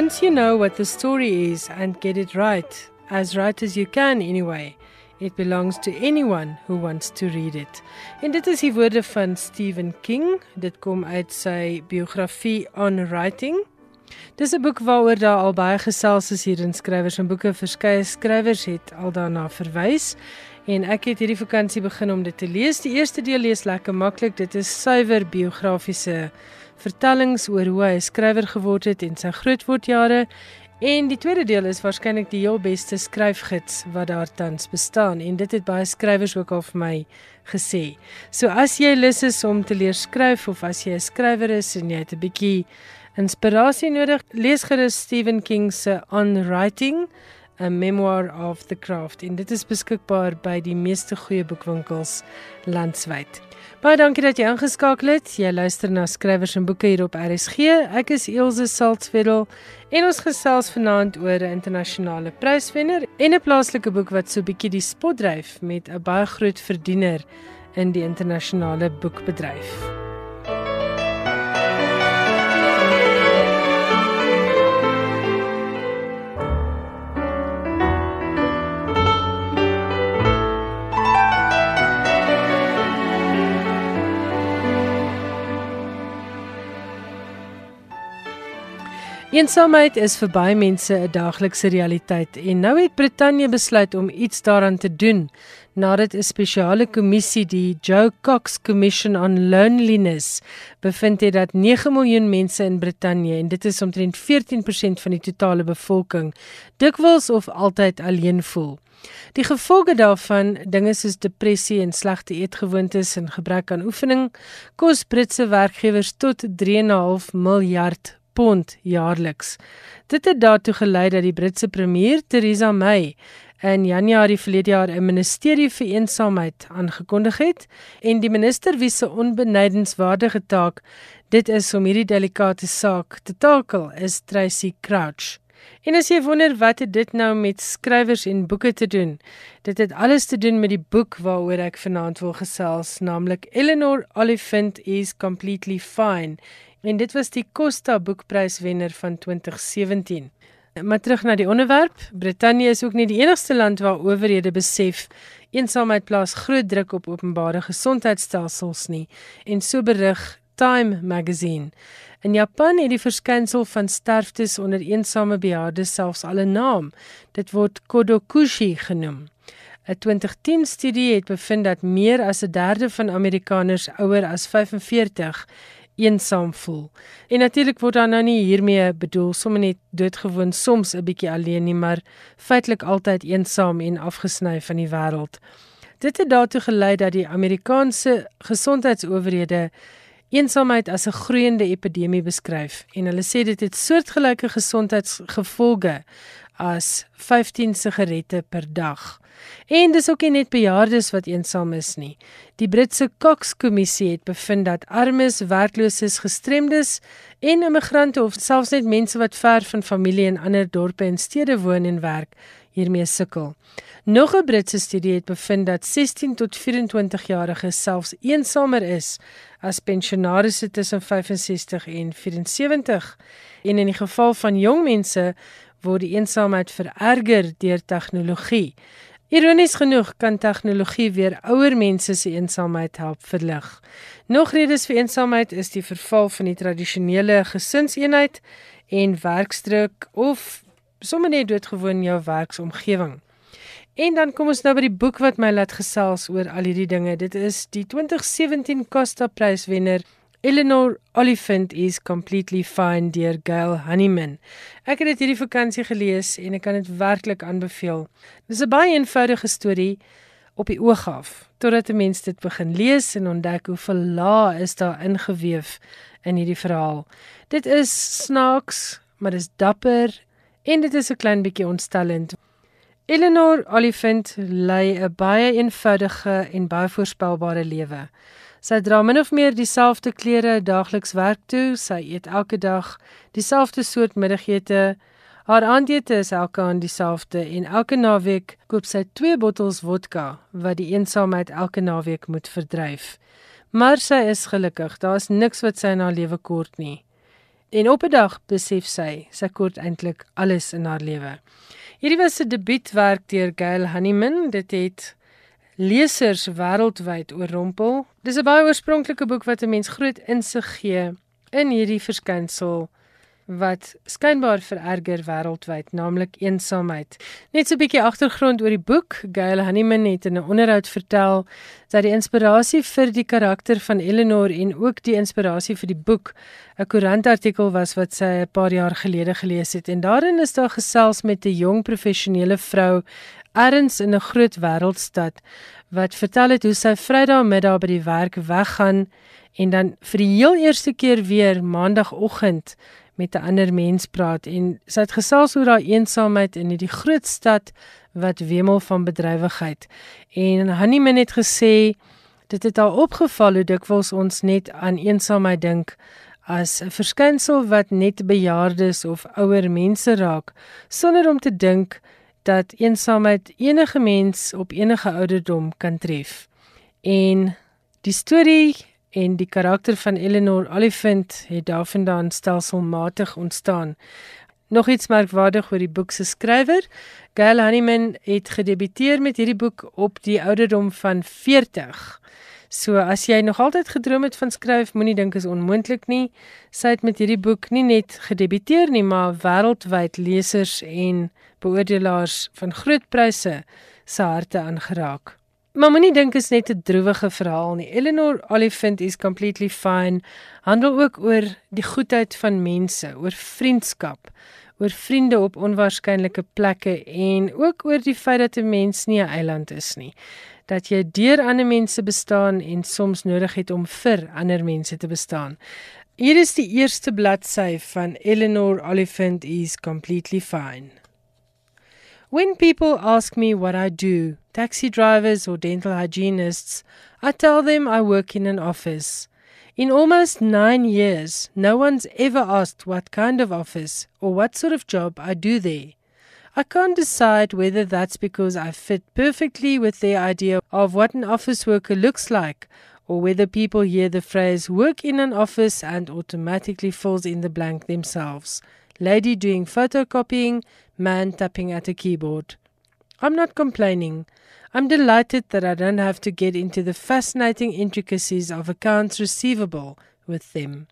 Once you know what the story is and get it right, as right as you can anyway, it belongs to anyone who wants to read it. En dit is die woorde van Stephen King. Dit kom uit sy biografie On Writing. Dis 'n boek waaroor daar al baie gesels is hier in skrywers en boeke. Verskeie skrywers het al daarna verwys en ek het hierdie vakansie begin om dit te lees. Die eerste deel lees lekker maklik. Dit is suiwer biografiese vertellings oor hoe hy 'n skrywer geword het en sy grootwordjare. En die tweede deel is waarskynlik die heel beste skryfgids wat daar tans bestaan en dit het baie skrywers ook al vir my gesê. So as jy lus is om te leer skryf of as jy 'n skrywer is en jy het 'n bietjie inspirasie nodig, lees gerus Stephen King se On Writing, A Memoir of the Craft. En dit is beskikbaar by die meeste goeie boekwinkels landwyd. Baie dankie dat jy ingeskakel het. Jy luister na skrywers en boeke hier op RSG. Ek is Elsje Saltzwedel en ons gesels vanaand oor 'n internasionale pryswenner en 'n plaaslike boek wat so bietjie die spot dryf met 'n baie groot verdiener in die internasionale boekbedryf. Eensaamheid is vir baie mense 'n daaglikse realiteit en nou het Brittanje besluit om iets daaraan te doen nadat 'n spesiale kommissie die Joe Cox Commission on Loneliness bevind het dat 9 miljoen mense in Brittanje en dit is omtrent 14% van die totale bevolking dikwels of altyd alleen voel. Die gevolge daarvan, dinge soos depressie en slegte eetgewoontes en gebrek aan oefening, kos Britse werkgewers tot 3.5 miljard pond jaarliks. Dit het daartoe gelei dat die Britse premier Theresa May in Januarie verlede jaar 'n ministerie vir eensaamheid aangekondig het en die minister wie se onbenydenswaardige taak dit is om hierdie delikate saak te takel is Tracy Crouch. En as jy wonder wat het dit nou met skrywers en boeke te doen? Dit het alles te doen met die boek waaroor ek vanaand wil gesels, naamlik Eleanor Oliphant is completely fine en dit was die Costa Boekpryswenner van 2017. Maar terug na die onderwerp, Brittanje is ook nie die enigste land waar owerhede besef eensaamheid plaas groot druk op openbare gesondheidstelsels nie en so berig Time magazine. In Japan het die verskynsel van sterftes onder eensame bejaardes selfs al 'n naam. Dit word kodokushi genoem. 'n 2010 studie het bevind dat meer as 'n derde van Amerikaners ouer as 45 eensaam voel. En natuurlik word dan nou nie hiermee bedoel sommer net doodgewoon soms 'n bietjie alleen nie, maar feitelik altyd eensaam en afgesny van die wêreld. Dit het daartoe gelei dat die Amerikaanse gesondheidsowerhede eensaamheid as 'n groeiende epidemie beskryf en hulle sê dit het soortgelyke gesondheidsgevolge as 15 sigarette per dag. En dis ook nie net bejaardes wat eensaam is nie. Die Britse Cox Kommissie het bevind dat armes, werklooses, gestremdes en immigrante of selfs net mense wat ver van familie in ander dorpe en stede woon en werk, hiermee sukkel. Nog 'n Britse studie het bevind dat 16 tot 24 jariges selfs eensamer is as pensionaarsse tussen 65 en 74. En in die geval van jong mense word die eensaamheid vererger deur tegnologie. Ironies genoeg kan tegnologie weer ouer mense se eensaamheid help verlig. Nog redes vir eensaamheid is die verval van die tradisionele gesinseenheid en werkstruk of sommer net doodgewoon jou werksomgewing. En dan kom ons nou by die boek wat my laat gesels oor al hierdie dinge. Dit is die 2017 Costa Pryswenner Eleanor Oliphant is completely fine deur Gail Honeyman. Ek het dit hierdie vakansie gelees en ek kan dit werklik aanbeveel. Dis 'n baie eenvoudige storie op die oog af, totdat 'n mens dit begin lees en ontdek hoeveel lae is daar ingeweef in hierdie verhaal. Dit is snaaks, maar dis dapper en dit is 'n klein bietjie ontstellend. Eleanor Oliphant lei 'n baie eenvoudige en baie voorspelbare lewe. Sy dra min of meer dieselfde klere daagliks werk toe. Sy eet elke dag dieselfde soort middagete. Haar aandete is elke aand dieselfde en elke naweek koop sy 2 bottels vodka wat die eensaamheid elke naweek moet verdryf. Maar sy is gelukkig. Daar's niks wat sy in haar lewe kort nie. En op 'n dag besef sy sy kort eintlik alles in haar lewe. Hierdie was 'n debuutwerk deur Gail Honeyman. Dit het lesers wêreldwyd oorrompel. Dis 'n baie oorspronklike boek wat 'n mens groot insig gee in hierdie verskynsel wat skynbaar vererger wêreldwyd, naamlik eensaamheid. Net so 'n bietjie agtergrond oor die boek. Gail Honeyman het in 'n onderhoud vertel dat die inspirasie vir die karakter van Eleanor en ook die inspirasie vir die boek 'n koerantartikel was wat sy 'n paar jaar gelede gelees het en daarin is daar gesels met 'n jong professionele vrou ergens in 'n groot wêreldstad wat vertel het hoe sy Vrydag middag by die werk weggaan en dan vir die heel eerste keer weer maandagooggend met 'n ander mens praat en sy het gesels oor haar eensaamheid in hierdie groot stad wat wemel van bedrywigheid. En Honeyman het gesê dit het haar opgeval hoe dikwels ons net aan eensaamheid dink as 'n verskynsel wat net bejaardes of ouer mense raak sonder om te dink dat eensaamheid enige mens op enige ouderdom kan tref. En die storie en die karakter van Eleanor Oliphant het daarvandaan stelselmatig ontstaan. Nog iets merkwaardig oor die boek se skrywer, Gail Honeyman het gedebuteer met hierdie boek op die ouderdom van 40. So as jy nog altyd gedroom het van skryf, moenie dink is onmoontlik nie. Sy het met hierdie boek nie net gedebuteer nie, maar wêreldwyd lesers en beoordelaars van groot pryse se harte aangeraak. Maar moenie dink is net 'n droewige verhaal nie. Eleanor Oliphant is completely fine. Handel ook oor die goedheid van mense, oor vriendskap, oor vriende op onwaarskynlike plekke en ook oor die feit dat 'n mens nie 'n eiland is nie. Dat jy deur ander mense bestaan en soms nodig het om vir ander mense te bestaan. Hier is die eerste bladsy van Eleanor Oliphant is completely fine. When people ask me what I do, taxi drivers or dental hygienists, I tell them I work in an office. In almost nine years, no one's ever asked what kind of office or what sort of job I do there. I can't decide whether that's because I fit perfectly with their idea of what an office worker looks like or whether people hear the phrase work in an office and automatically fills in the blank themselves. Lady doing photocopying, man tapping at a keyboard. I'm not complaining. I'm delighted that I don't have to get into the fascinating intricacies of accounts receivable with them.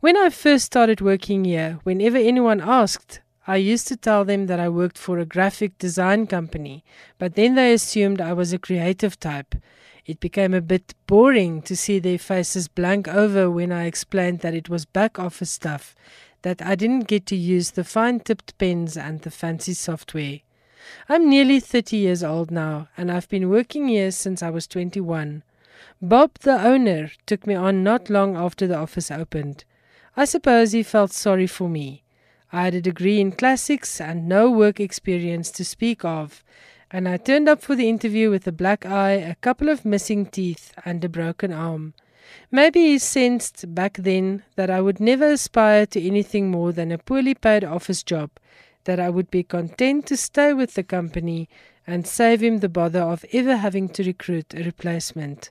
When I first started working here, whenever anyone asked, I used to tell them that I worked for a graphic design company, but then they assumed I was a creative type. It became a bit boring to see their faces blank over when I explained that it was back office stuff that I didn't get to use the fine tipped pens and the fancy software. I'm nearly 30 years old now, and I've been working here since I was 21. Bob, the owner, took me on not long after the office opened. I suppose he felt sorry for me. I had a degree in classics and no work experience to speak of, and I turned up for the interview with a black eye, a couple of missing teeth, and a broken arm. Maybe he sensed back then that I would never aspire to anything more than a poorly paid office job, that I would be content to stay with the company and save him the bother of ever having to recruit a replacement.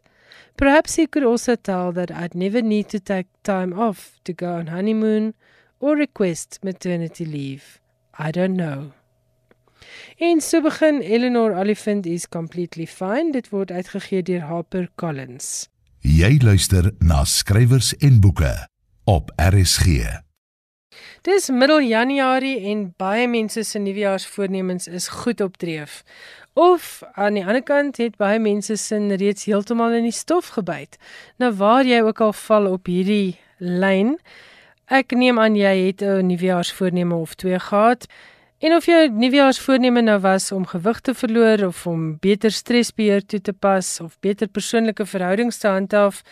Perhaps he could also tell that I'd never need to take time off to go on honeymoon or request maternity leave. I don't know. En so Eleanor Oliphant is completely fine. Dit word uitgegee deur Harper Collins. Jy luister na skrywers en boeke op RSG. Dis middel Januarie en baie mense se nuwejaarsvoornemens is goed opdreef. Of aan die ander kant het baie mense sin reeds heeltemal in die stof gebyt. Nou waar jy ook al val op hierdie lyn, ek neem aan jy het 'n nuwejaarsvoorneme of twee gehad. En of jou nuwejaarsvoorneme nou was om gewig te verloor of om beter stresbeheer toe te pas of beter persoonlike verhoudings te handhaaf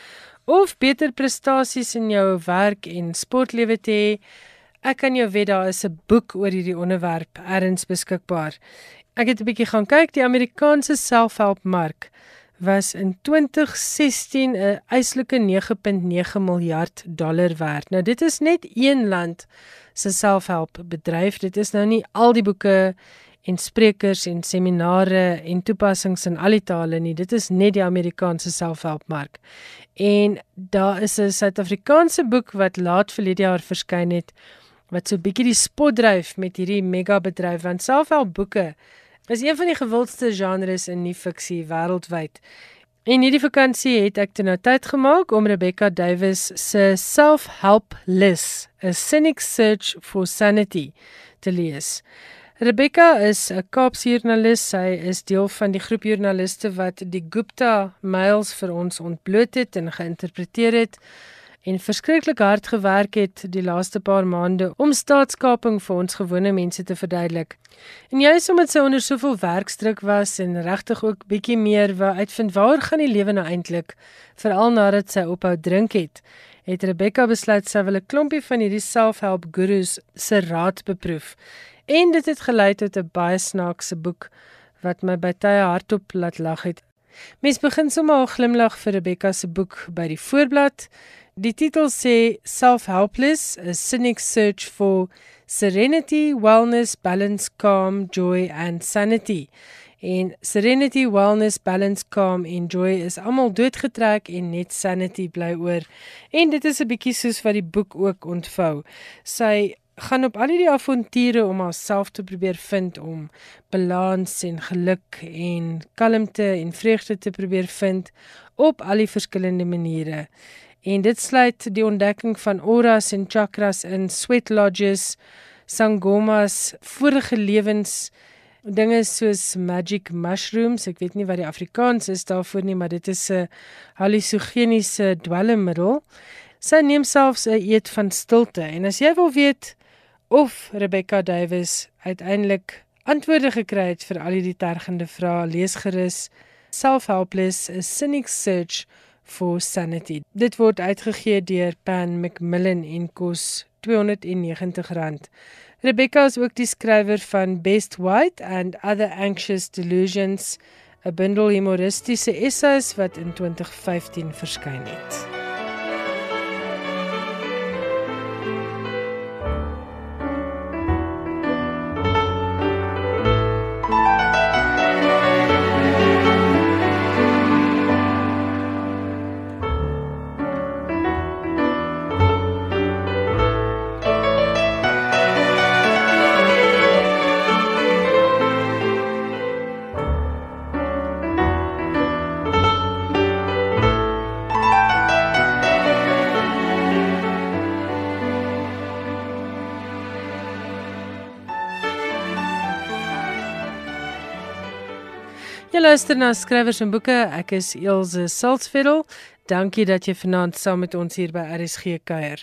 of beter prestasies in jou werk en sportlewe te hê, ek kan jou weet daar is 'n boek oor hierdie onderwerp ergens beskikbaar. Ek het 'n bietjie gaan kyk, die Amerikaanse selfhelpmark was in 2016 'n eislike 9.9 miljard dollar werd. Nou dit is net een land se selfhelp bedryf. Dit is nou nie al die boeke en sprekers en seminare en toepassings in al die tale nie. Dit is net die Amerikaanse selfhelpmark. En daar is 'n Suid-Afrikaanse boek wat laat verlede jaar verskyn het wat so bietjie die spot dryf met hierdie mega bedryf want selfhelpboeke is een van die gewildste genres in nie-fiksie wêreldwyd. En hierdie vakansie het ek toe nou tyd gemaak om Rebecca Davis se Self-Help List, A Cynic Search for Sanity te lees. Rebecca is 'n Kaapse joernalis. Sy is deel van die groep joernaliste wat die Gupta mails vir ons ontbloot het en geïnterpreteer het en verskriklik hard gewerk het die laaste paar maande om staatskaping vir ons gewone mense te verduidelik. En juis omdat sy onder soveel werkdruk was en regtig ook bietjie meer wou uitvind waar gaan die lewe nou eintlik, veral nadat sy ophou drink het, het Rebecca besluit sy wil 'n klompie van hierdie selfhelp gurus se raad beproef. En dit het gelei tot 'n baie snaakse boek wat my by tye hardop laat lag het. Mens begin sommer al glimlag vir Rebecca se boek by die voorblad. Die titel sê Self-Helpless: A Cynic Search for Serenity, Wellness, Balance, Calm, Joy and Sanity. En Serenity, Wellness, Balance, Calm en Joy is almal doodgetrek en net Sanity bly oor. En dit is 'n bietjie soos wat die boek ook ontvou. Sy gaan op al die avonture om haarself te probeer vind om balans en geluk en kalmte en vreugde te probeer vind op al die verskillende maniere. En dit sluit die ontdekking van auras en chakras in sweat lodges, sangomas, vorige lewens dinge soos magic mushrooms. Ek weet nie wat die Afrikaans is daarvoor nie, maar dit is 'n hallusogeniese dwelmmiddel. Sy neem selfs 'n eet van stilte. En as jy wil weet of Rebecca Davis uiteindelik antwoorde gekry het vir al hierdie tergende vrae, lees gerus Self-Helpless: A Cynic Search for Sanity. Dit word uitgegee deur Pan Macmillan en kos R290. Rebecca is ook die skrywer van Best White and Other Anxious Delusions, 'n bundel humoristiese essays wat in 2015 verskyn het. Luister na skrywers en boeke. Ek is Elsje Salzveld. Dankie dat jy vanaand saam met ons hier by RSG kuier.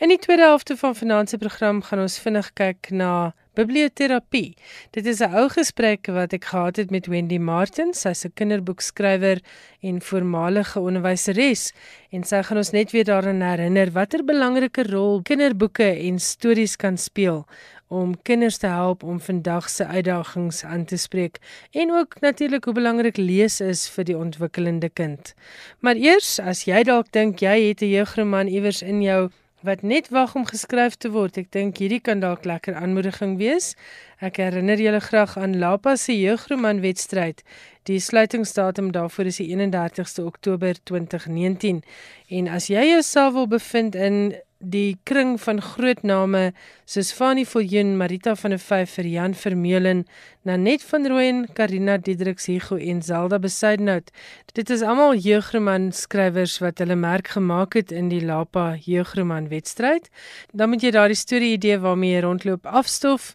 In die tweede helfte van vanaand se program gaan ons vinnig kyk na biblioterapie. Dit is 'n ou gesprek wat ek gehad het met Wendy Martin, sy's 'n kinderboekskrywer en voormalige onderwyseres en sy gaan ons net weer daaraan herinner watter belangrike rol kinderboeke en stories kan speel om kinders te help om vandag se uitdagings aan te spreek en ook natuurlik hoe belangrik lees is vir die ontwikkelende kind. Maar eers, as jy dalk dink jy het 'n jeugroman iewers in jou wat net wag om geskryf te word, ek dink hierdie kan dalk lekker aanmoediging wees. Ek herinner julle graag aan Lapa se jeugroman wedstryd. Die sluitingsdatum daarvoor is die 31ste Oktober 2019. En as jy jouself wil bevind in die kring van groot name soos Fanny Viljoen, Marita van der Vyf vir Jan Vermeulen, Nanet van Rooyen, Karina Diedriks Hugo en Zelda Besuidnout. Dit is almal jeugroman skrywers wat hulle merk gemaak het in die Lapa jeugroman wedstryd. Dan moet jy daardie storie idee waarmee jy rondloop afstof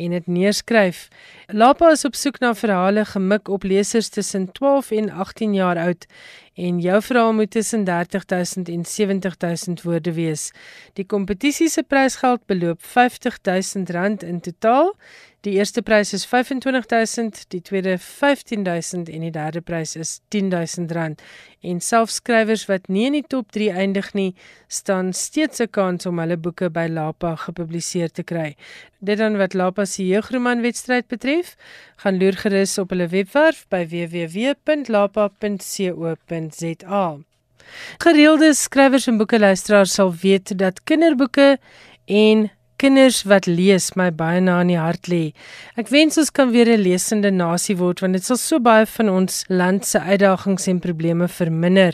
en dit neerskryf. Lapa is op soek na verhale gemik op lesers tussen 12 en 18 jaar oud en jou verhaal moet tussen 30000 en 70000 woorde wees. Die kompetisie se prysgeld beloop R50000 in totaal. Die eerste prys is 25000, die tweede 15000 en die derde prys is R10000. En selfskrywers wat nie in die top 3 eindig nie, staan steeds 'n kans om hulle boeke by Lapa gepubliseer te kry. Dit dan wat Lapa se jeugroman wedstryd betref, gaan loer gerus op hulle webwerf by www.lapa.co.za. Gereelde skrywers en boeke luisteraars sal weet dat kinderboeke en kinders wat lees my baie na in die hart lê. Ek wens ons kan weer 'n lesende nasie word want dit sal so baie van ons land se uitdagings en probleme verminder.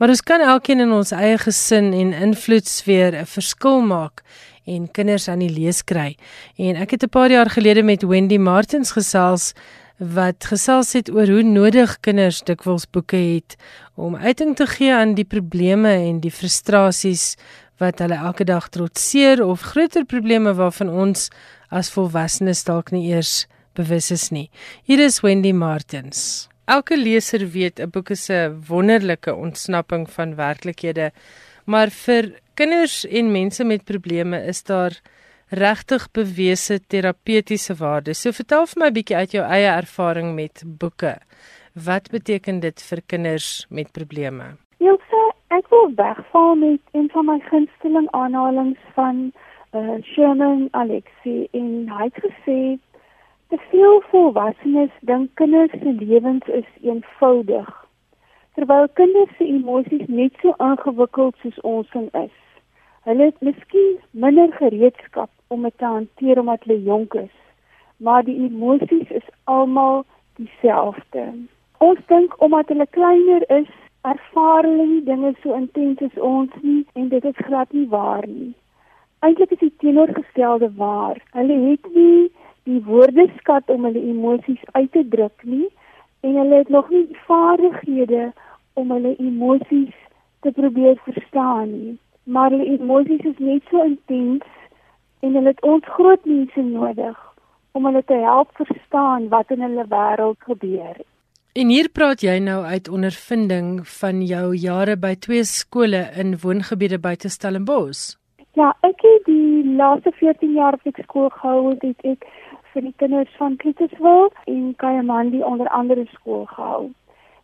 Maar ons kan elkeen in ons eie gesin en invloedsfeer 'n verskil maak en kinders aan die lees kry. En ek het 'n paar jaar gelede met Wendy Martins gesels wat gesels het oor hoe nodig kinders dikwels boeke het om uiting te gee aan die probleme en die frustrasies wat hulle elke dag trotseer of groter probleme waarvan ons as volwassenes dalk nie eers bewus is nie. Hier is Wendy Martins. Elke leser weet 'n boek is 'n wonderlike ontsnapping van werklikhede, maar vir kinders en mense met probleme is daar regtig bewese terapeutiese waarde. So vertel vir my 'n bietjie uit jou eie ervaring met boeke. Wat beteken dit vir kinders met probleme? Ilse, ek wil wegval met een van my gunsteling aanhalinge van uh, Sherman Alexie en hy het gesê te veel volwassenes dink kinders se lewens is eenvoudig terwyl kinders se emosies net so ingewikkeld soos ons is. Hulle het miskien minder gereedskap om dit te hanteer omdat hulle jonk is, maar die emosies is almal dieselfde. Ons dink omdat hulle kleiner is, ervaar hulle nie dinge so intens as ons nie en dit is glad nie waar nie. Eintlik is die teenoorgestelde waar. Hulle het nie die woordeskat om hulle emosies uit te druk nie en hulle het nog nie die vaardighede om hulle emosies te probeer verstaan nie maar die emosies is net so intens en hulle het ons groot mense nodig om hulle te help verstaan wat in hulle wêreld gebeur. En hier praat jy nou uit ondervinding van jou jare by twee skole in woongebiede buite Stellenbosch. Ja, ek het die laaste 14 jaar op skool gehou, dit ek vir die kinders van Pieterswil en Kayamandi onder andere skool gehou.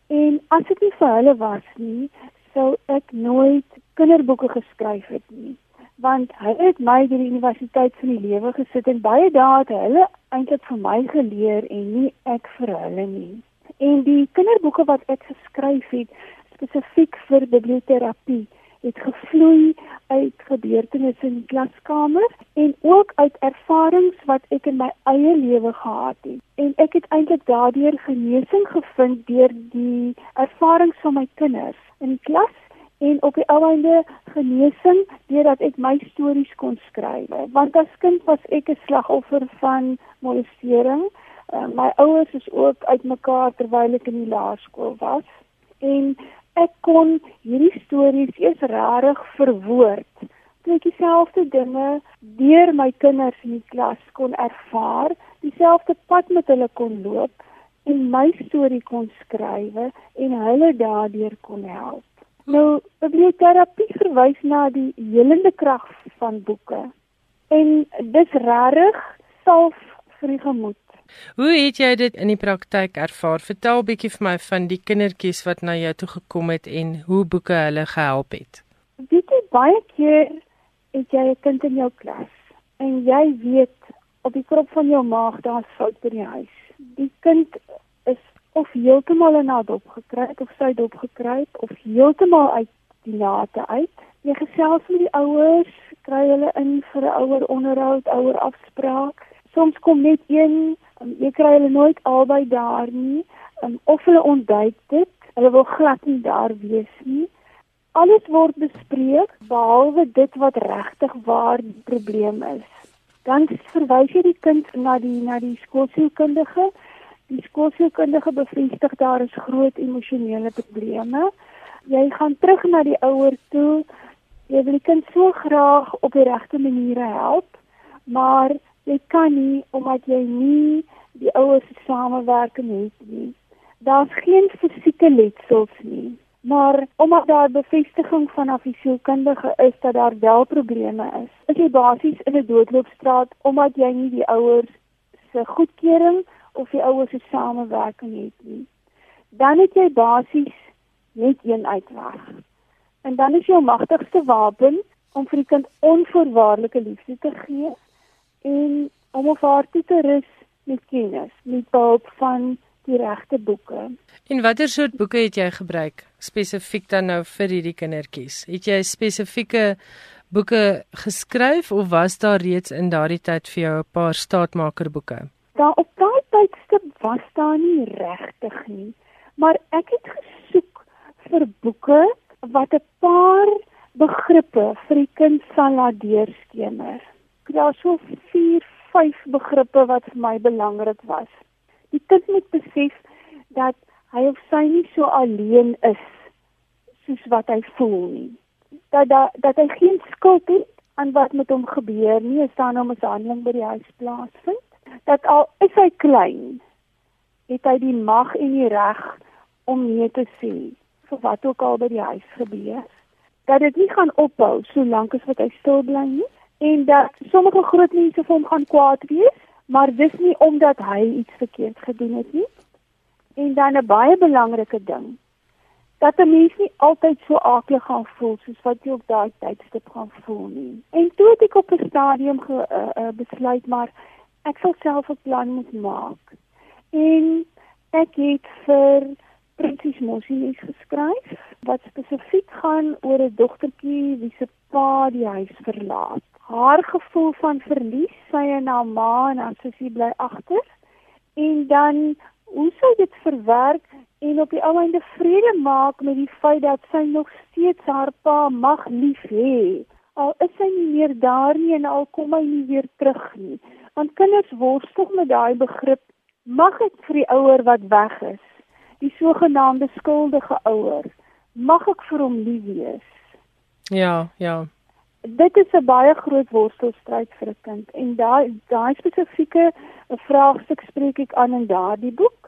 En as dit nie vir hulle was nie, sou ek nooit kinderboeke geskryf het nie want hulle het my by die universiteit van die lewe gesit en baie dae het hulle eintlik vir my geleer en nie ek vir hulle nie en die kinderboeke wat ek geskryf het spesifiek vir biblioterapie het gevloei uit gebeurtenisse in die klaskamer en ook uit ervarings wat ek in my eie lewe gehad het. En ek het eintlik daardeur genesing gevind deur die ervarings van my kinders in die klas en op die einde genesing deurdat ek my stories kon skryf. Want as kind was ek 'n slagoffer van molestering. Uh, my ouers is ook uitmekaar terwyl ek in die laerskool was en ek kon hierdie stories eers regtig verwoord. Toe ek dieselfde dinge deur my kinders in die klas kon ervaar, dieselfde pad met hulle kon loop en my storie kon skryf en hulle daardeur kon help. Nou, biblioterapie verwys na die helende krag van boeke. En dis regtig self vir die gemoed. Hoe het jy dit in die praktyk ervaar? Vertel 'n bietjie vir my van die kindertjies wat na jou toe gekom het en hoe boeke hulle gehelp het. Weet jy baie keer het jy 'n kind in jou klas en jy weet op die krop van jou maag daar's fout by die huis. Die kind of heeltemal in haar dop gekry het of sy dop gekry het of heeltemal uit die nate uit. Jy gesels met die ouers, kry hulle in vir 'n ouer onderhoud, ouer afspraak. Soms kom net een, um, jy kry hulle nooit albei daar nie, um, of hulle ontduik dit. Hulle wil glad nie daar wees nie. Alles word bespreek behalwe dit wat regtig waar die probleem is. Dan verwys jy die kind na die na die skoolsielkundige Die skoolsielkundige bevestig daar is groot emosionele probleme. Jy gaan terug na die ouer toe. Jy wil die kind so graag op die regte maniere help, maar jy kan nie omdat jy nie die ouers se samewerking het nie. Daar's geen fisieke letsels nie, maar omdat daar bevestiging van afsielkundige is dat daar wel probleme is. Is jy basies in 'n doodloopstraat omdat jy nie die ouers se goedkeuring of die ouers se samewerking het nie. Dan het jy basies net een uitweg. En dan is jou magtigste wapen om vir die kind onvoorwaardelike liefde te gee en om op haar te rus met kennis, met hulp van die regte boeke. En watter soort boeke het jy gebruik spesifiek dan nou vir hierdie kindertjies? Het jy spesifieke boeke geskryf of was daar reeds in daardie tyd vir jou 'n paar staatmakerboeke? Daar op daai tydstip was daar nie regtig nie, maar ek het gesoek vir boeke wat 'n paar begrippe vir die kind sal laat deurskemer. Daar so 4, 5 begrippe wat vir my belangrik was. Die kind moet besef dat hy of sy nie so alleen is soos wat hy voel nie. Dat dat, dat hy geen skuld het aan wat met hom gebeur nie, is daar nou 'n mishandeling by die huis plaasvind dat al is hy klein, het hy die mag en die reg om nee te sê vir wat ook al by die huis gebeur. Dat dit nie gaan ophou solank as wat hy stil bly nie en dat sommige groot mense vir hom gaan kwaad wees, maar dis nie omdat hy iets verkeerd gedoen het nie. En dan 'n baie belangrike ding, dat 'n mens nie altyd so aaklig gaan voel soos wat jy op daai tydstip gaan voel nie. En toe het ek op 'n stadium ge, uh, uh, besluit maar ek sal self 'n plan moet maak. En ek het vir Prinses Mosie geskryf wat spesifiek gaan oor 'n dogtertjie wie se pa die huis verlaat. Haar gevoel van verlies, sy en haar ma en haar sussie bly agter. En dan hoe sy dit verwerk en op die ou einde vrede maak met die feit dat sy nog steeds haar pa mag lief hê. Al is hy nie meer daar nie en al kom hy nie weer terug nie. Want kinders worstel met daai begrip mag ek vir die ouer wat weg is? Die sogenaamde skuldige ouer. Mag ek vir hom lief wees? Ja ja dit is 'n baie groot worstelstryd vir 'n kind en daai daai spesifieke vraagstuk spreek ek aan in daardie boek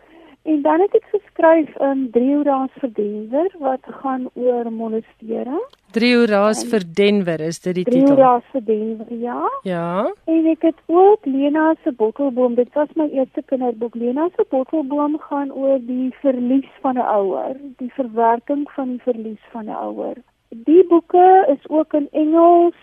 En dan het ek geskryf in Drie Uraas vir Denver wat gaan oor molestering. Drie Uraas vir Denver is dit die drie titel. Drie Uraas vir Denver, ja. Ja. En ek het ook Lena se bottelboom. Dit was my eerste kinderboek. Lena se bottelboom gaan oor die verlies van 'n ouer, die verwerking van die verlies van 'n ouer. Die boeke is ook in Engels,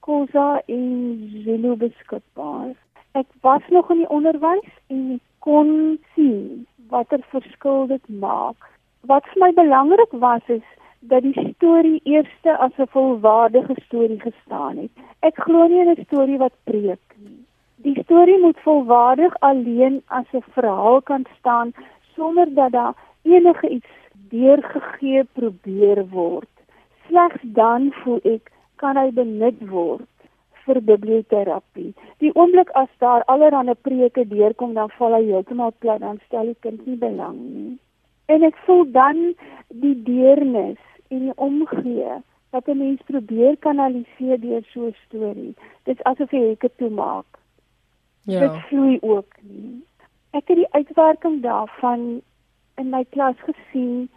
Khoza en Zulu beskikbaar. Ek was nog in die onderwys en ek kon sien watter verskil dit maak. Wat vir my belangrik was is dat die storie eerste as 'n volwaardige storie gestaan het. Ek glo nie in 'n storie wat preek nie. Die storie moet volwaardig alleen as 'n verhaal kan staan sonder dat daar enige iets deurgegee probeer word. Slegs dan voel ek kan hy benut word vir biblioterapie. Die oomblik as daar allerlei preke deurkom, dan val hy heeltemal plat, dan stel die kind nie belang nie. En ek voel dan die deernis en die omgee wat 'n mens probeer kanaliseer deur so 'n storie. Dit is asof jy hekke toemaak. Ja. Dit vloei ook nie. Ek het die uitwerking daarvan in my klas gesien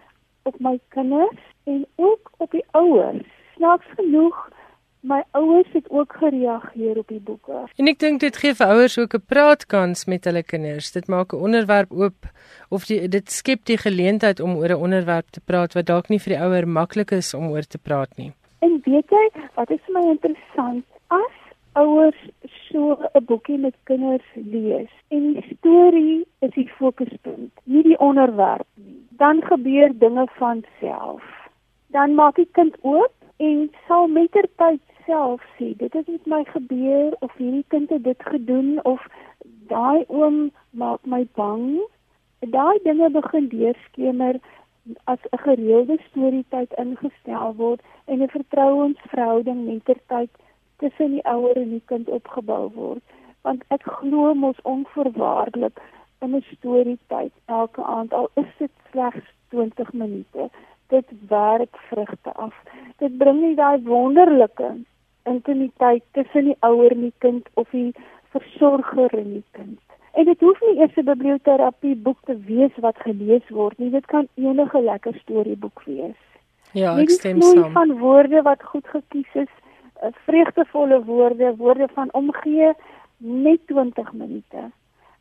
op my kinders en ook op die ouers. Snaaks genoeg My ouers het ook gereageer op die boeke. En ek dink dit gee vir ouers ook 'n praatkans met hulle kinders. Dit maak 'n onderwerp oop of die, dit skep die geleentheid om oor 'n onderwerp te praat wat dalk nie vir die ouer maklik is om oor te praat nie. En weet jy, wat is vir my interessant, as ouers so 'n boekie met kinders lees en die storie is die fokuspunt, nie die onderwerp nie, dan gebeur dinge van self. Dan maak die kind oop en sal mettertyd self sê dit het met my gebeur of hierdie kind het dit gedoen of daai oom maak my bang daai dinge begin deurskemer as 'n gereelde storietyd ingestel word en 'n vertrouensverhouding mettertyd tussen die ouer en die kind opgebou word want ek glo mos onvoorwaardelik in 'n storietyd elke aand al is dit slegs 20 minute dit werk vrugte af dit bring nie daai wonderlike intimiteit tussen die ouer en die kind of die versorger en die kind. En dit hoef nie eers 'n biblioterapie boek te wees wat gelees word nie. Dit kan enige lekker storieboek wees. Ja, ek stem saam. van woorde wat goed gekies is, vreugdevolle woorde, woorde van omgee, net 20 minute.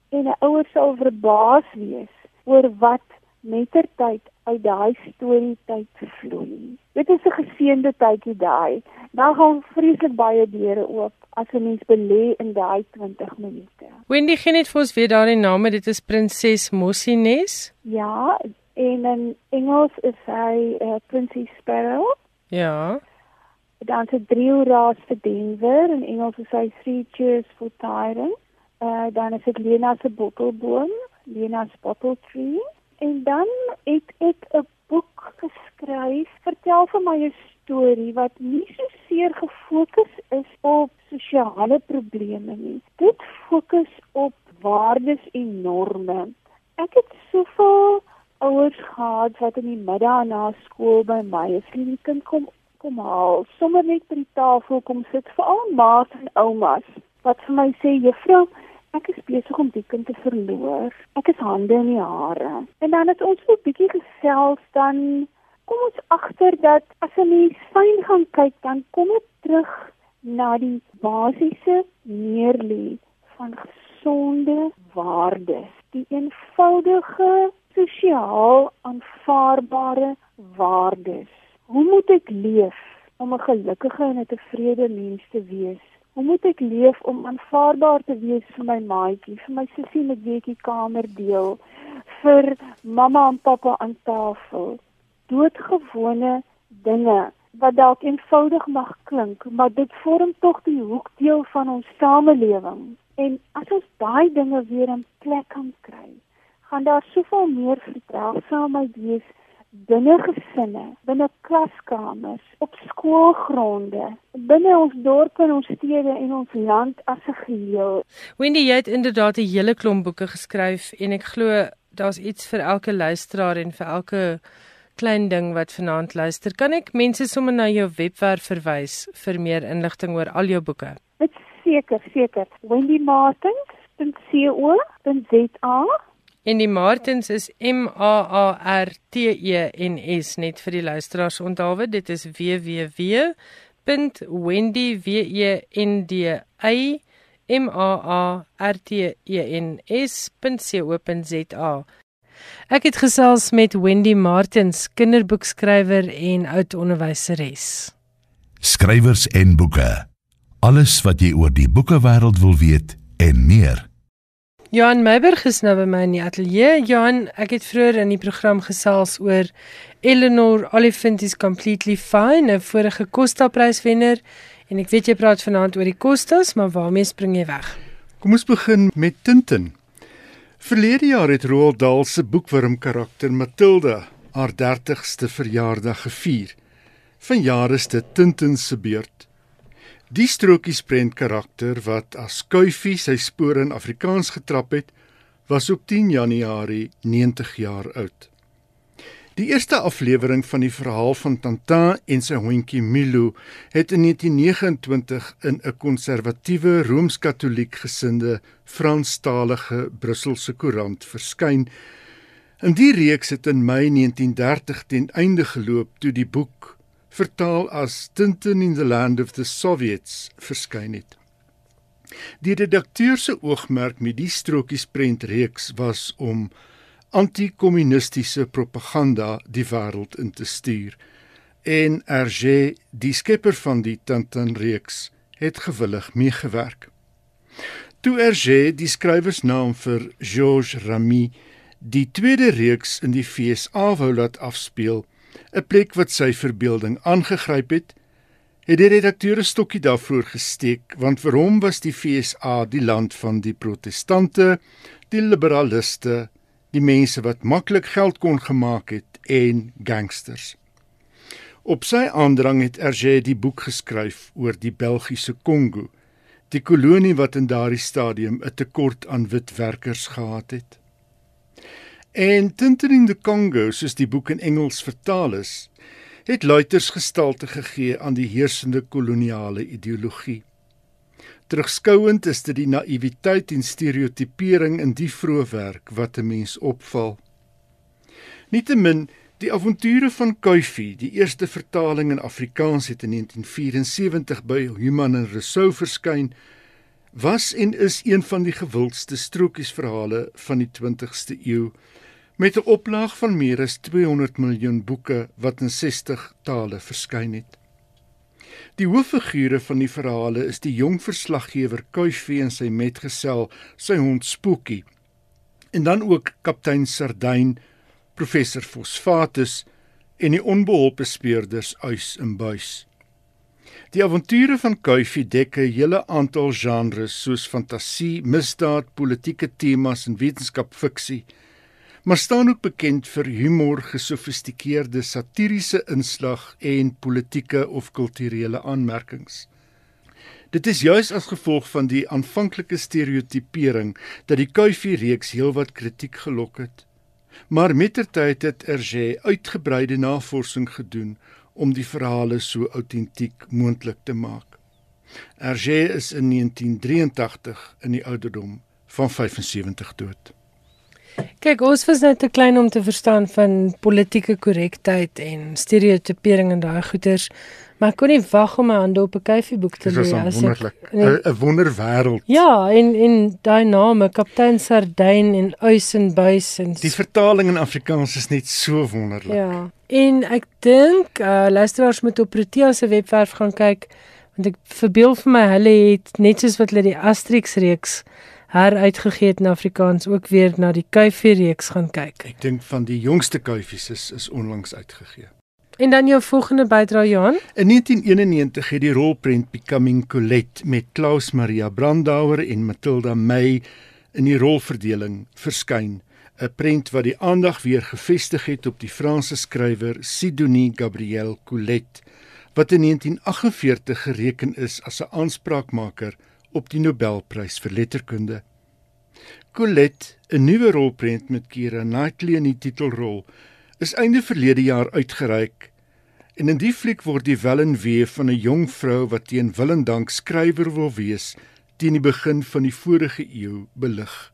En 'n ouer sal verbaas wees oor wat mettertyd uit daai storie tyd vloei. Dit is 'n geseënde tydjie daai. Dan gaan vreeslik baie deure oop as 'n mens belê in daai 20 minute. Wendy gee net vir ons weer daai name, dit is Prinses Mossines. Ja, en in Engels is hy uh, Princess Sparrow. Ja. Dan se drie hoera's vir Denver in Engels is hy three cheers for Tyron. Uh dan is dit Lena se bottelboom, Lena se bottle tree. En dan het ek 'n boek geskryf, vertel vir my 'n storie wat nie so seer gefokus is op sosiale probleme nie. Dit fokus op waardes en norme. Ek het soveel ouers gehad wat in die middag na skool by my as die kind kom kom haal, sommer net by die tafel kom sit, veral ma's en oumas wat vir my sê juffrou Ek is besig om die kind te verloor. Ek is hande in die hare. En dan het ons so 'n bietjie gesels dan kom ons agter dat as 'n mens fyn gaan kyk, dan kom dit terug na die basiese neerlê van gesonde waardes, die eenvoudige sosiaal aanvaarbare waardes. Hoe moet ek leef om 'n gelukkige en 'n tevrede mens te wees? Hoe moet ek leef om aanvaarbaar te wees vir my maatjie, vir my sussie met wie ek die kamer deel, vir mamma en pappa aan tafel? Doodgewone dinge wat dalk eenvoudig mag klink, maar dit vorm tog die hoekdeel van ons samelewing. En as ons daai dinge weer in plek kan kry, gaan daar soveel meer verdraagsaamheid wees binne gesinne, binne klaskamers, op skoolgronde, binne ons dorpe en ons stede en ons land as 'n geheel. Wendy, jy het inderdaad 'n hele klomp boeke geskryf en ek glo daar's iets vir elke luisteraar en vir elke klein ding wat vanaand luister. Kan ek mense sommer na jou webwerf verwys vir meer inligting oor al jou boeke? Dit seker, seker. wendymartins.co.za En die Martins is M A A R T E N S net vir die luisteraars onthou dit is www.wendy.martens.co.za Ek het gesels met Wendy Martins, kinderboekskrywer en oud onderwyseres. Skrywers en boeke. Alles wat jy oor die boekewêreld wil weet en meer. Johan Meiberg is nou by my in die ateljee. Johan, ek het vroeër in die program gesels oor Eleanor Oliphant is completely fine, 'n vorige Costa-pryswenner en ek weet jy praat vanaand oor die Costas, maar waarmee spring jy weg? Kom ons begin met Tintin. Verlede jaar het Roald Dahl se boekwurm karakter Matilda haar 30ste verjaardag gevier. Vanjaar is dit Tintin se beurt. Die strokiesprent karakter wat as Kuifie sy spore in Afrikaans getrap het, was op 10 Januarie 90 jaar oud. Die eerste aflewering van die verhaal van Tantan en sy hondjie Milo het in 1929 in 'n konservatiewe rooms-katoliek gesinde Franstalige Brusselse koerant verskyn. In die reeks het in Mei 1930 ten einde geloop toe die boek vertaal as Tintin in the Land of the Soviets verskyn het. Die redakteur se oogmerk met die strokiesprent reeks was om anti-kommunistiese propaganda die wêreld in te stuur. En Hergé, die skepper van die Tintin reeks, het gewillig meegewerk. Toe Hergé, die skrywersnaam vir Georges Ramy, die tweede reeks in die FSA wou laat afspeel, 'n plek wat sy verbeelding aangegryp het, het die redakteur 'n stokkie daarvoor gesteek want vir hom was die FSA die land van die protestante, die liberaliste, die mense wat maklik geld kon gemaak het en gangsters. Op sy aandrang het Hergé die boek geskryf oor die Belgiese Kongo, die kolonie wat in daardie stadium 'n tekort aan wit werkers gehad het. En Tintin in the Congo, soos die boek in Engels vertaal is, het luiters gestalte gegee aan die heersende koloniale ideologie. Terugskouend is dit die naïwiteit en stereotipering in die vroeë werk wat 'n mens opval. Nietemin, die avonture van Kuifie, die eerste vertaling in Afrikaans het in 1974 by Human en Rousseau verskyn, was en is een van die gewildste strokiesverhale van die 20ste eeu met 'n oplaag van meer as 200 miljoen boeke wat in 60 tale verskyn het. Die hooffigure van die verhale is die jong verslaggewer Kuifie en sy metgesel, sy hond Spookie. En dan ook kaptein Sardyn, professor Fosfatus en die onbeholpe speurders Uys en Buys. Die avonture van Kuifie dek 'n hele aantal genres soos fantasie, misdaad, politieke temas en wetenskapfiksie, maar staan ook bekend vir humor, gesofistikeerde satiriese inslag en politieke of kulturele aanmerkings. Dit is juis as gevolg van die aanvanklike stereotipering dat die Kuifie reeks heelwat kritiek gelok het. Maar mettertyd het Hergé uitgebreide navorsing gedoen om die verhale so autentiek moontlik te maak. Hergé is in 1983 in die ouderdom van 75 dood. Kyk, ons was net te klein om te verstaan van politieke korrektheid en stereotipering en daai goeters, maar ek kon nie wag om my hande op 'n kuifieboek te lê as wonderlik. 'n wonderwêreld. Ja, en en daai name, Kaptein Sardyn en Uys en Buys en Die vertaling in Afrikaans is net so wonderlik. Ja. En ek dink uh luisteraars moet op Protea se webwerf gaan kyk want ek verbeel vir my hulle het net soos wat hulle die Asterix reeks heruitgegee het in Afrikaans ook weer na die Kuifie reeks gaan kyk. Ek dink van die jongste kuifies is is onlangs uitgegee. En dan jou volgende bydra Johan? In 1991 het die rolprent Becoming Colette met Klaus Maria Brandauer en Matilda May in die rolverdeling verskyn. 'n Prent wat die aandag weer gefestig het op die Franse skrywer Sidonie Gabrielle Colette wat in 1948 gereken is as 'n aanspraakmaker op die Nobelprys vir letterkunde. Colette, 'n nuwe rolprent met Keira Knightley in die titelrol, is einde verlede jaar uitgereik. En in die fliek word die wellenwee van 'n jong vrou wat teen wil en dank skrywer wil wees, teen die begin van die vorige eeu belig.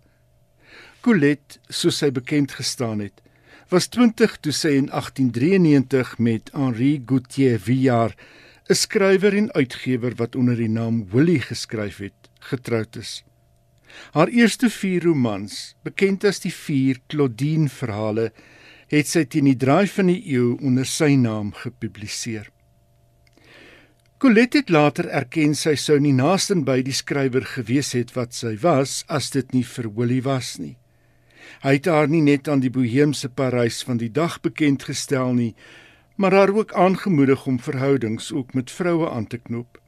Colette, soos sy bekend gestaan het, was 20 toe sy in 1893 met Henri Gautier Villard 'n skrywer en uitgewer wat onder die naam Willie geskryf het, getroud is. Haar eerste 4 romans, bekend as die 4 Claudine verhale, het sy teen die draai van die eeu onder sy naam gepubliseer. Colette het later erken sy sou nie naaste by die skrywer gewees het wat sy was as dit nie vir Willie was nie. Hy het haar nie net aan die boheemse Parys van die dag bekend gestel nie, maar haar ook aangemoedig om verhoudings ook met vroue aan te knoop.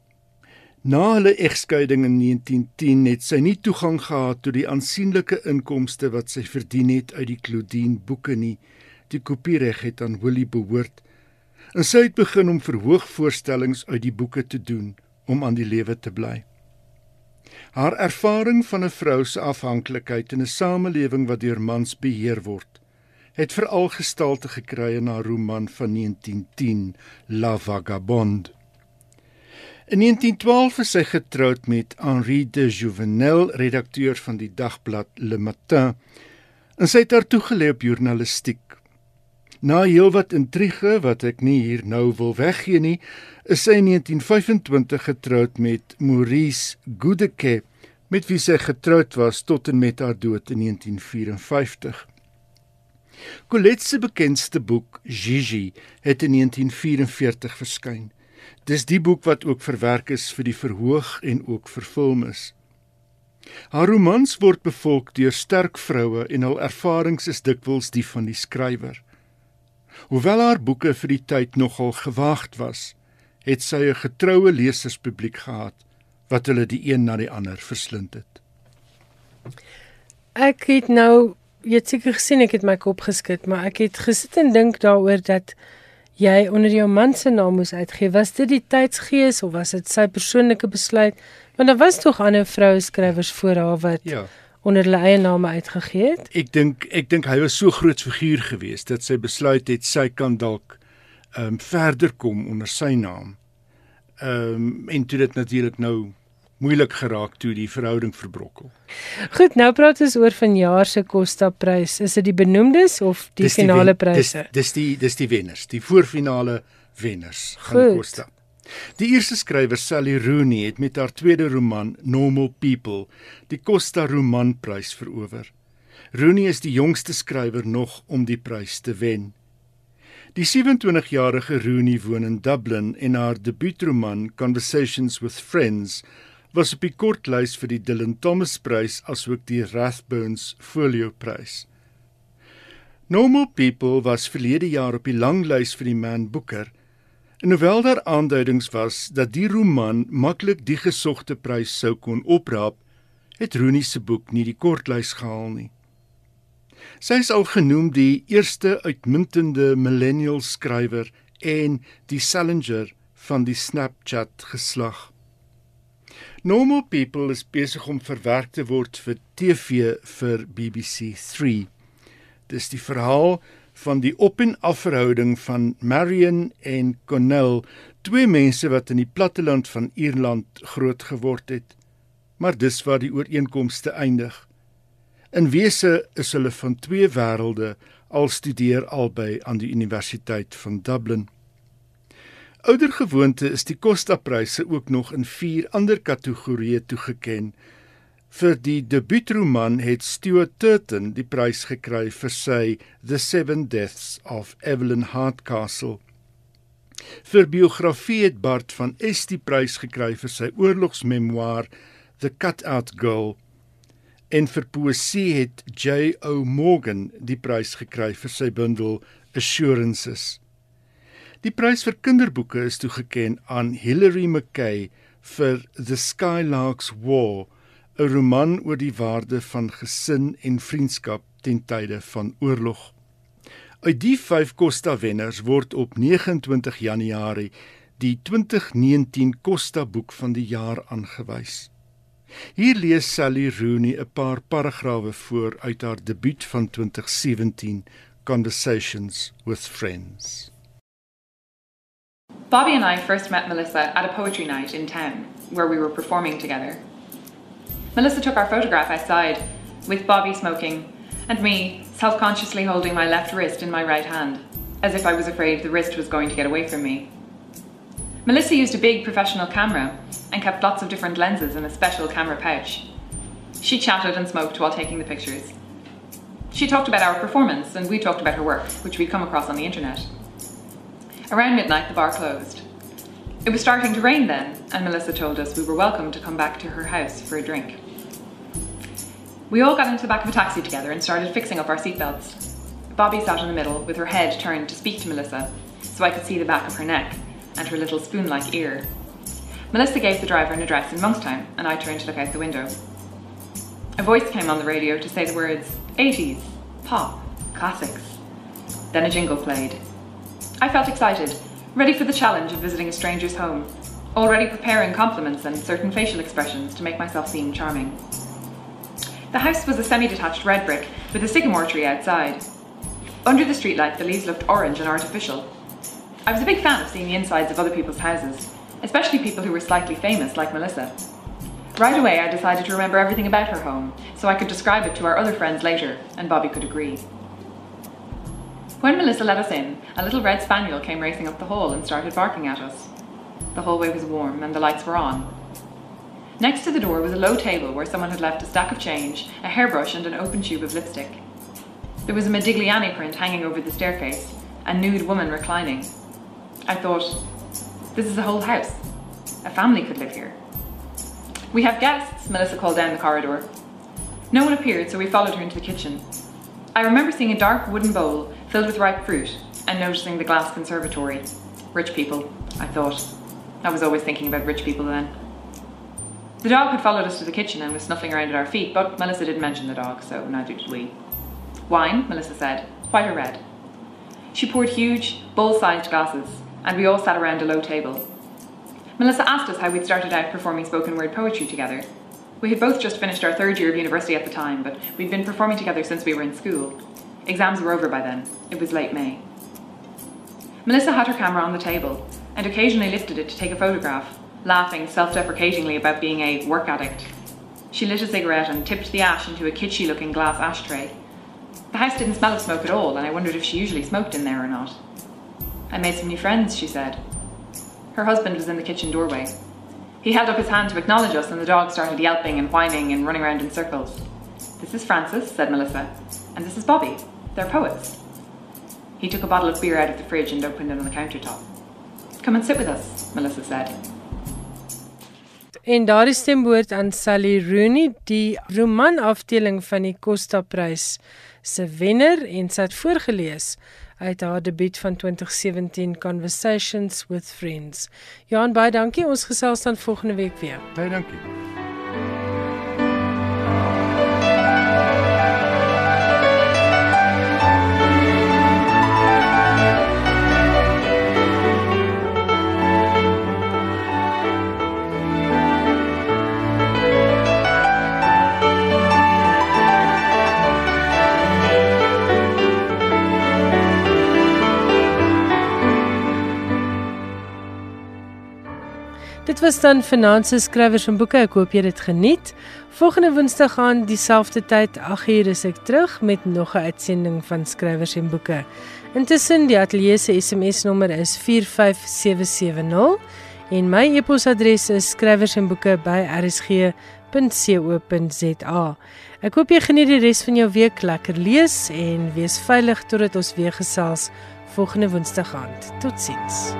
Na hulle egskeiding in 1910 het sy nie toegang gehad tot die aansienlike inkomste wat sy verdien het uit die Claudine boeke nie. Die kopiereg het aan Willie behoort. En sy het begin om verhoogvoorstellings uit die boeke te doen om aan die lewe te bly. Haar ervaring van 'n vrou se afhanklikheid in 'n samelewing wat deur mans beheer word, het veral gestalte gekry in haar roman van 1910 La Vagabonde. In 1912 is sy getroud met Henri de Jouvenel, redakteur van die dagblad Le Matin, en sy het haar toegelê op journalistiek. Na heelwat intrige wat ek nie hier nou wil weggee nie, is sy in 1925 getroud met Maurice Goudeke, met wie sy getroud was tot en met haar dood in 1954. Colette se bekendste boek, Gigi, het in 1944 verskyn. Dis die boek wat ook verwerk is vir die verhoog en ook verfilm is. Haar romans word bevolk deur sterk vroue en hul ervarings is dikwels die van die skrywer. Hoewel haar boeke vir die tyd nogal gewaagd was, het sy 'n getroue leserspubliek gehad wat hulle die een na die ander verslind het. Ek het nou jy het seker gesien ek het my kop geskit, maar ek het gesit en dink daaroor dat jy onder jou man se naam moes uitgee. Was dit die tydsgees of was dit sy persoonlike besluit? Want daar was tog ander vroue skrywers voor haar wat ja. onder hulle eie name uitgegee het. Ek dink ek dink hy was so groot figuur geweest dat sy besluit het sy kan dalk ehm um, verder kom onder sy naam. Ehm um, en toe dit natuurlik nou moeilik geraak toe die verhouding verbrokkel. Goed, nou praat ons oor vanjaar se Costa prys. Is dit die benoemdes of die dis finale die pryse? Dis dis die dis die wenners, die voorfinale wenners van Costa. Die eerste skrywer Sally Rooney het met haar tweede roman Normal People die Costa Romanprys verower. Rooney is die jongste skrywer nog om die prys te wen. Die 27-jarige Rooney woon in Dublin en haar debuutroman Conversations with Friends was op die kortlys vir die Dylan Thomas Prys asook die Rathbones Folio Prys. Normal People was verlede jaar op die langlys vir die Man Booker En hoewel daar aanduidings was dat die roman maklik die gesogte prys sou kon opraap, het Rooney se boek nie die kortlys gehaal nie. Sy is al genoem die eerste uitmuntende millennial skrywer en die Salinger van die Snapchat geslag. Normal People is besig om verwerk te word vir TV vir BBC 3. Dis die verhaal van die op en af verhouding van Marion en Connell, twee mense wat in die platteland van Ierland groot geword het. Maar dis waar die ooreenkomste eindig. In wese is hulle van twee wêrelde al studeer albei aan die Universiteit van Dublin. Oudergewoonte is die Costa-pryse ook nog in vier ander kategorieë toegeken. Vir die debuutroman het Stuart Turton die prys gekry vir sy The Seven Deaths of Evelyn Hardcastle. Vir biografie het Bart van Est die prys gekry vir sy oorlogsmemoir The Cutout Girl. En vir poësie het J.O. Morgan die prys gekry vir sy bundel Assurances. Die prys vir kinderboeke is toegeken aan Hilary McKay vir The Skylark's War, 'n roman oor die waarde van gesin en vriendskap ten tye van oorlog. Uit die 5 Costa wenners word op 29 Januarie die 2019 Costa boek van die jaar aangewys. Hier lees Sally Rooney 'n paar paragrawe voor uit haar debuut van 2017 Conversations with Friends. Bobby and I first met Melissa at a poetry night in town, where we were performing together. Melissa took our photograph outside, with Bobby smoking, and me self consciously holding my left wrist in my right hand, as if I was afraid the wrist was going to get away from me. Melissa used a big professional camera and kept lots of different lenses in a special camera pouch. She chatted and smoked while taking the pictures. She talked about our performance, and we talked about her work, which we'd come across on the internet. Around midnight, the bar closed. It was starting to rain then, and Melissa told us we were welcome to come back to her house for a drink. We all got into the back of a taxi together and started fixing up our seatbelts. Bobby sat in the middle with her head turned to speak to Melissa, so I could see the back of her neck and her little spoon like ear. Melissa gave the driver an address in Monkstown, and I turned to look out the window. A voice came on the radio to say the words 80s, pop, classics. Then a jingle played. I felt excited, ready for the challenge of visiting a stranger's home, already preparing compliments and certain facial expressions to make myself seem charming. The house was a semi detached red brick with a sycamore tree outside. Under the streetlight, the leaves looked orange and artificial. I was a big fan of seeing the insides of other people's houses, especially people who were slightly famous like Melissa. Right away, I decided to remember everything about her home so I could describe it to our other friends later, and Bobby could agree. When Melissa let us in, a little red spaniel came racing up the hall and started barking at us. The hallway was warm and the lights were on. Next to the door was a low table where someone had left a stack of change, a hairbrush, and an open tube of lipstick. There was a Modigliani print hanging over the staircase, a nude woman reclining. I thought, this is a whole house. A family could live here. We have guests, Melissa called down the corridor. No one appeared, so we followed her into the kitchen. I remember seeing a dark wooden bowl filled with ripe fruit and noticing the glass conservatory. Rich people, I thought. I was always thinking about rich people then. The dog had followed us to the kitchen and was snuffing around at our feet, but Melissa didn't mention the dog, so neither did we. Wine, Melissa said, white or red. She poured huge, bowl sized glasses, and we all sat around a low table. Melissa asked us how we'd started out performing spoken word poetry together, we had both just finished our third year of university at the time, but we'd been performing together since we were in school. Exams were over by then. It was late May. Melissa had her camera on the table and occasionally lifted it to take a photograph, laughing self deprecatingly about being a work addict. She lit a cigarette and tipped the ash into a kitschy looking glass ashtray. The house didn't smell of smoke at all, and I wondered if she usually smoked in there or not. I made some new friends, she said. Her husband was in the kitchen doorway. He held up his hand to acknowledge us, and the dog started yelping and whining and running around in circles. This is Francis, said Melissa, and this is Bobby. They're poets. He took a bottle of beer out of the fridge and opened it on the countertop. Come and sit with us, Melissa said. En daardie stemwoord aan Sally Rooney, die romanafdeling van die Costa Prys se wenner en sy het voorgeles uit haar debuut van 2017 Conversations with Friends. Johan baie dankie. Ons gesels dan volgende week weer. Baie dankie. Dit was dan Finanse Skrywers en Boeke. Ek hoop jy het dit geniet. Volgende Woensdag aan dieselfde tyd, 8uur is ek terug met nog 'n uitsending van Skrywers en Boeke. Intussen die ateljee se SMS nommer is 45770 en my e-posadres is skrywersenboeke@rsg.co.za. Ek hoop jy geniet die res van jou week lekker lees en wees veilig totdat ons weer gesels volgende Woensdag aand. Totsiens.